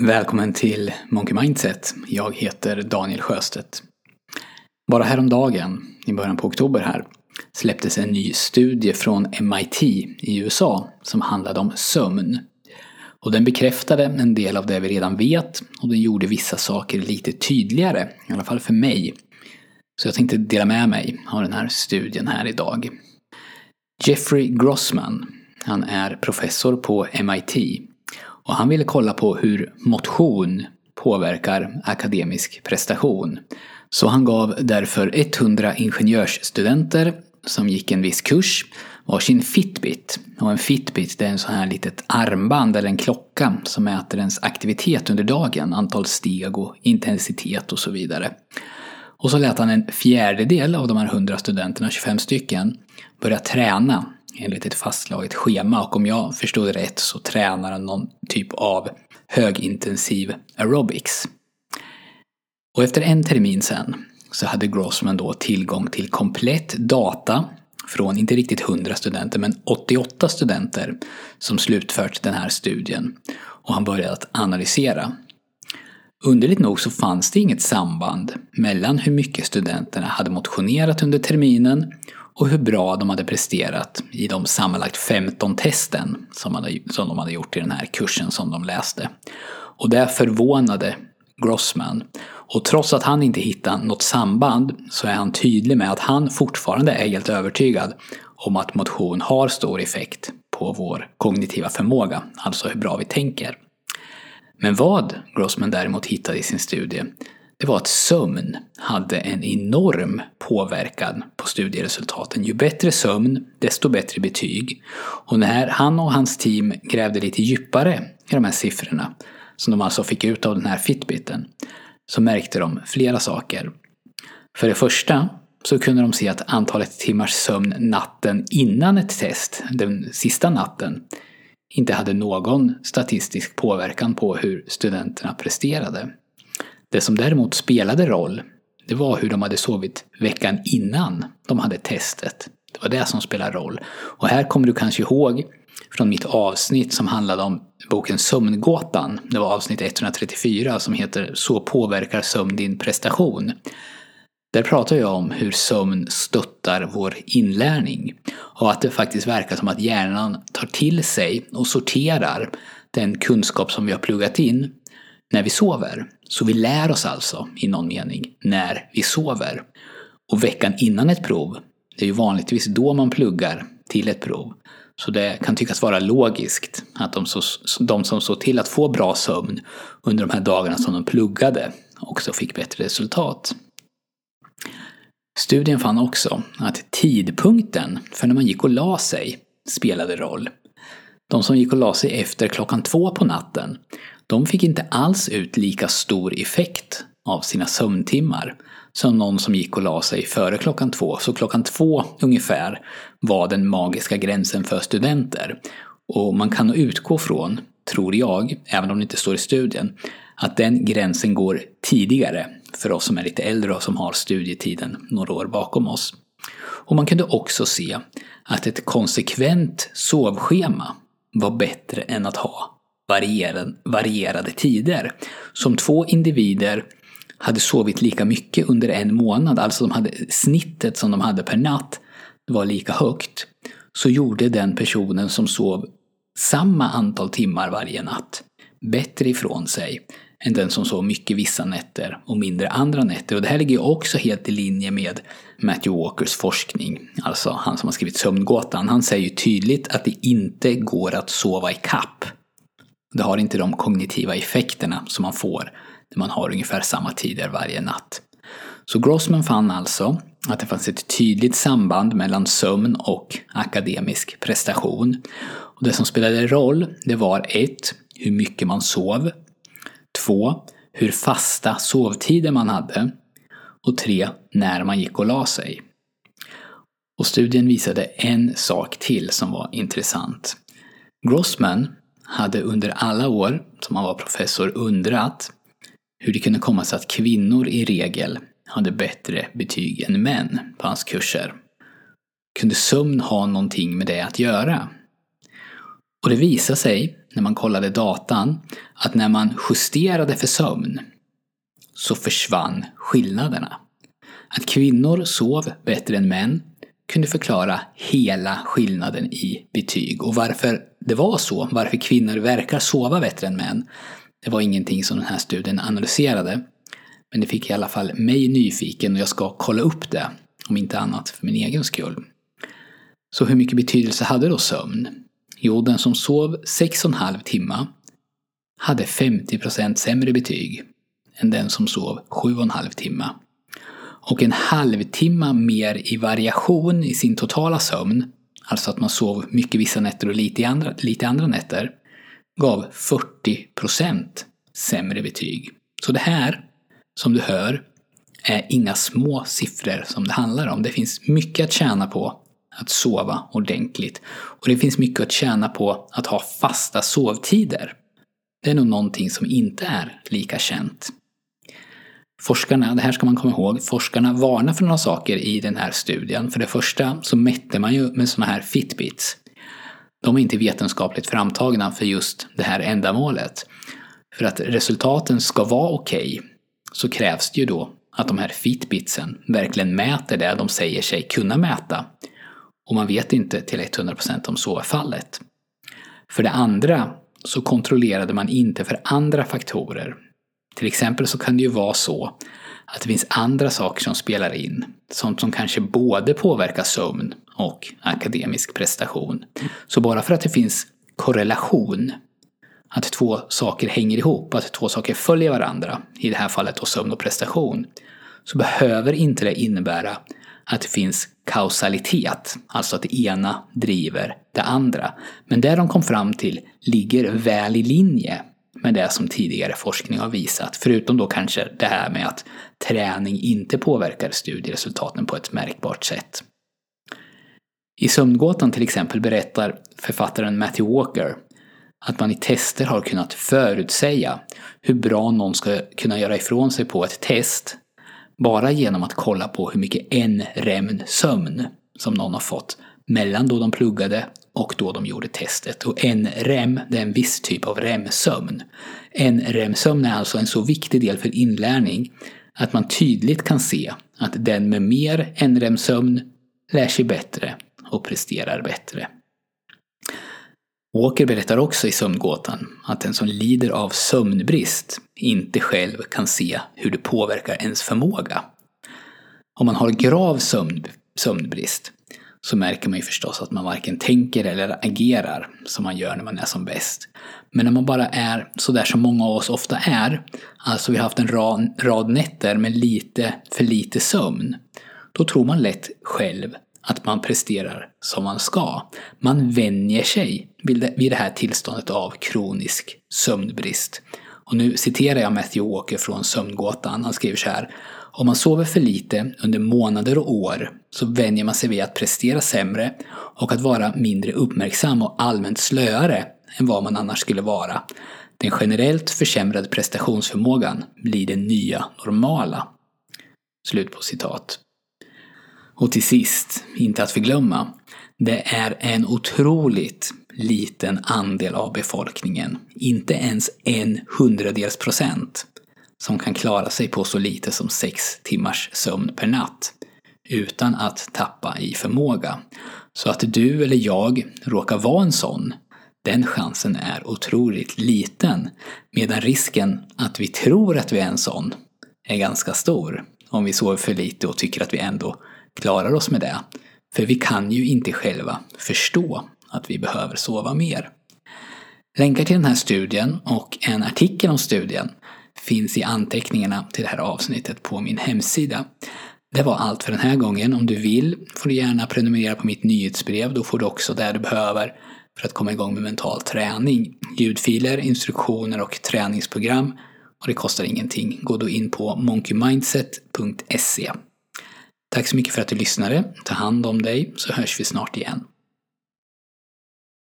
Välkommen till Monkey Mindset. Jag heter Daniel Sjöstedt. Bara häromdagen, i början på oktober här, släpptes en ny studie från MIT i USA som handlade om sömn. Och den bekräftade en del av det vi redan vet och den gjorde vissa saker lite tydligare, i alla fall för mig. Så jag tänkte dela med mig av den här studien här idag. Jeffrey Grossman, han är professor på MIT och han ville kolla på hur motion påverkar akademisk prestation. Så han gav därför 100 ingenjörsstudenter som gick en viss kurs varsin Fitbit. Och en Fitbit det är en sån här litet armband eller en klocka som mäter ens aktivitet under dagen, antal steg och intensitet och så vidare. Och så lät han en fjärdedel av de här 100 studenterna, 25 stycken, börja träna enligt ett fastslaget schema och om jag förstod det rätt så tränar han någon typ av högintensiv aerobics. Och efter en termin sen så hade Grossman då tillgång till komplett data från inte riktigt 100 studenter men 88 studenter som slutfört den här studien och han började att analysera. Underligt nog så fanns det inget samband mellan hur mycket studenterna hade motionerat under terminen och hur bra de hade presterat i de sammanlagt 15 testen som, hade, som de hade gjort i den här kursen som de läste. Och det förvånade Grossman. Och trots att han inte hittar något samband så är han tydlig med att han fortfarande är helt övertygad om att motion har stor effekt på vår kognitiva förmåga, alltså hur bra vi tänker. Men vad Grossman däremot hittade i sin studie, det var att sömn hade en enorm påverkan på studieresultaten. Ju bättre sömn, desto bättre betyg. Och när han och hans team grävde lite djupare i de här siffrorna, som de alltså fick ut av den här Fitbiten, så märkte de flera saker. För det första så kunde de se att antalet timmars sömn natten innan ett test, den sista natten, inte hade någon statistisk påverkan på hur studenterna presterade. Det som däremot spelade roll, det var hur de hade sovit veckan innan de hade testet. Det var det som spelade roll. Och här kommer du kanske ihåg från mitt avsnitt som handlade om boken Sömngåtan. Det var avsnitt 134 som heter Så påverkar sömn din prestation. Där pratar jag om hur sömn stöttar vår inlärning och att det faktiskt verkar som att hjärnan tar till sig och sorterar den kunskap som vi har pluggat in när vi sover. Så vi lär oss alltså, i någon mening, när vi sover. Och veckan innan ett prov, det är ju vanligtvis då man pluggar till ett prov. Så det kan tyckas vara logiskt att de, så, de som såg till att få bra sömn under de här dagarna som de pluggade också fick bättre resultat. Studien fann också att tidpunkten för när man gick och la sig spelade roll. De som gick och la sig efter klockan två på natten, de fick inte alls ut lika stor effekt av sina sömntimmar som någon som gick och la sig före klockan två. Så klockan två ungefär var den magiska gränsen för studenter. Och man kan nog utgå från, tror jag, även om det inte står i studien, att den gränsen går tidigare för oss som är lite äldre och som har studietiden några år bakom oss. Och man kunde också se att ett konsekvent sovschema var bättre än att ha varierade, varierade tider. Som två individer hade sovit lika mycket under en månad, alltså de hade, snittet som de hade per natt var lika högt, så gjorde den personen som sov samma antal timmar varje natt bättre ifrån sig än den som sov mycket vissa nätter och mindre andra nätter. Och det här ligger också helt i linje med Matthew Walkers forskning, alltså han som har skrivit Sömngåtan. Han säger ju tydligt att det inte går att sova i kapp. Det har inte de kognitiva effekterna som man får när man har ungefär samma tider varje natt. Så Grossman fann alltså att det fanns ett tydligt samband mellan sömn och akademisk prestation. Och det som spelade roll, det var 1. hur mycket man sov. 2. hur fasta sovtider man hade. Och 3. när man gick och la sig. Och studien visade en sak till som var intressant. Grossman hade under alla år som han var professor undrat hur det kunde komma sig att kvinnor i regel hade bättre betyg än män på hans kurser. Kunde sömn ha någonting med det att göra? Och det visade sig när man kollade datan att när man justerade för sömn så försvann skillnaderna. Att kvinnor sov bättre än män kunde förklara hela skillnaden i betyg. Och varför det var så, varför kvinnor verkar sova bättre än män, det var ingenting som den här studien analyserade. Men det fick i alla fall mig nyfiken och jag ska kolla upp det, om inte annat för min egen skull. Så hur mycket betydelse hade då sömn? Jo, den som sov 6,5 timmar hade 50% sämre betyg än den som sov 7,5 timmar. Och en halvtimme mer i variation i sin totala sömn, alltså att man sov mycket vissa nätter och lite, andra, lite andra nätter, gav 40% sämre betyg. Så det här, som du hör, är inga små siffror som det handlar om. Det finns mycket att tjäna på att sova ordentligt. Och det finns mycket att tjäna på att ha fasta sovtider. Det är nog någonting som inte är lika känt. Forskarna, det här ska man komma ihåg, forskarna varnar för några saker i den här studien. För det första så mätte man ju med sådana här Fitbits. De är inte vetenskapligt framtagna för just det här ändamålet. För att resultaten ska vara okej okay, så krävs det ju då att de här Fitbitsen verkligen mäter det de säger sig kunna mäta. Och man vet inte till 100% om så är fallet. För det andra så kontrollerade man inte för andra faktorer. Till exempel så kan det ju vara så att det finns andra saker som spelar in. Sånt som kanske både påverkar sömn och akademisk prestation. Så bara för att det finns korrelation, att två saker hänger ihop, att två saker följer varandra, i det här fallet då sömn och prestation, så behöver inte det innebära att det finns kausalitet, alltså att det ena driver det andra. Men det de kom fram till ligger väl i linje med det som tidigare forskning har visat. Förutom då kanske det här med att träning inte påverkar studieresultaten på ett märkbart sätt. I Sömngåtan till exempel berättar författaren Matthew Walker att man i tester har kunnat förutsäga hur bra någon ska kunna göra ifrån sig på ett test bara genom att kolla på hur mycket en rem sömn som någon har fått mellan då de pluggade och då de gjorde testet. Och en REM, det är en viss typ av REM-sömn. En REM-sömn är alltså en så viktig del för inlärning att man tydligt kan se att den med mer en-REM-sömn lär sig bättre och presterar bättre. Walker berättar också i Sömngåtan att den som lider av sömnbrist inte själv kan se hur det påverkar ens förmåga. Om man har grav sömn, sömnbrist så märker man ju förstås att man varken tänker eller agerar som man gör när man är som bäst. Men när man bara är sådär som många av oss ofta är, alltså vi har haft en rad, rad nätter med lite för lite sömn, då tror man lätt själv att man presterar som man ska. Man vänjer sig vid det här tillståndet av kronisk sömnbrist. Och nu citerar jag Matthew Walker från Sömngåtan. Han skriver så här. Om man sover för lite under månader och år så vänjer man sig vid att prestera sämre och att vara mindre uppmärksam och allmänt slöare än vad man annars skulle vara. Den generellt försämrade prestationsförmågan blir det nya normala. Slut på citat. Och till sist, inte att förglömma, det är en otroligt liten andel av befolkningen, inte ens en hundradels procent, som kan klara sig på så lite som sex timmars sömn per natt utan att tappa i förmåga. Så att du eller jag råkar vara en sån, den chansen är otroligt liten. Medan risken att vi tror att vi är en sån är ganska stor. Om vi sover för lite och tycker att vi ändå klarar oss med det. För vi kan ju inte själva förstå att vi behöver sova mer. Länkar till den här studien och en artikel om studien finns i anteckningarna till det här avsnittet på min hemsida. Det var allt för den här gången. Om du vill får du gärna prenumerera på mitt nyhetsbrev. Då får du också det du behöver för att komma igång med mental träning. Ljudfiler, instruktioner och träningsprogram. Och det kostar ingenting. Gå då in på monkeymindset.se. Tack så mycket för att du lyssnade. Ta hand om dig så hörs vi snart igen.